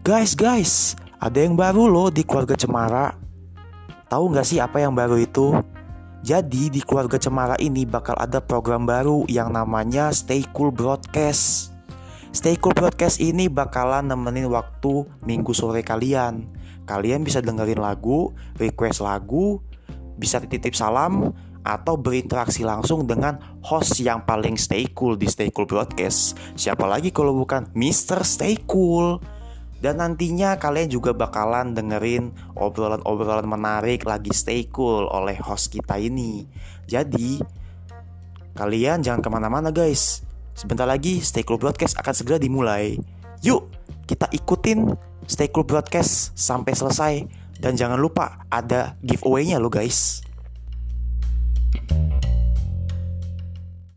Guys, guys, ada yang baru loh di keluarga Cemara. Tahu nggak sih apa yang baru itu? Jadi di keluarga Cemara ini bakal ada program baru yang namanya Stay Cool Broadcast. Stay Cool Broadcast ini bakalan nemenin waktu minggu sore kalian. Kalian bisa dengerin lagu, request lagu, bisa titip salam, atau berinteraksi langsung dengan host yang paling stay cool di Stay Cool Broadcast. Siapa lagi kalau bukan Mr. Stay Cool? Dan nantinya kalian juga bakalan dengerin obrolan-obrolan menarik lagi stay cool oleh host kita ini. Jadi, kalian jangan ke mana-mana guys. Sebentar lagi Stay Cool Broadcast akan segera dimulai. Yuk, kita ikutin Stay Cool Broadcast sampai selesai. Dan jangan lupa ada giveaway-nya lo guys.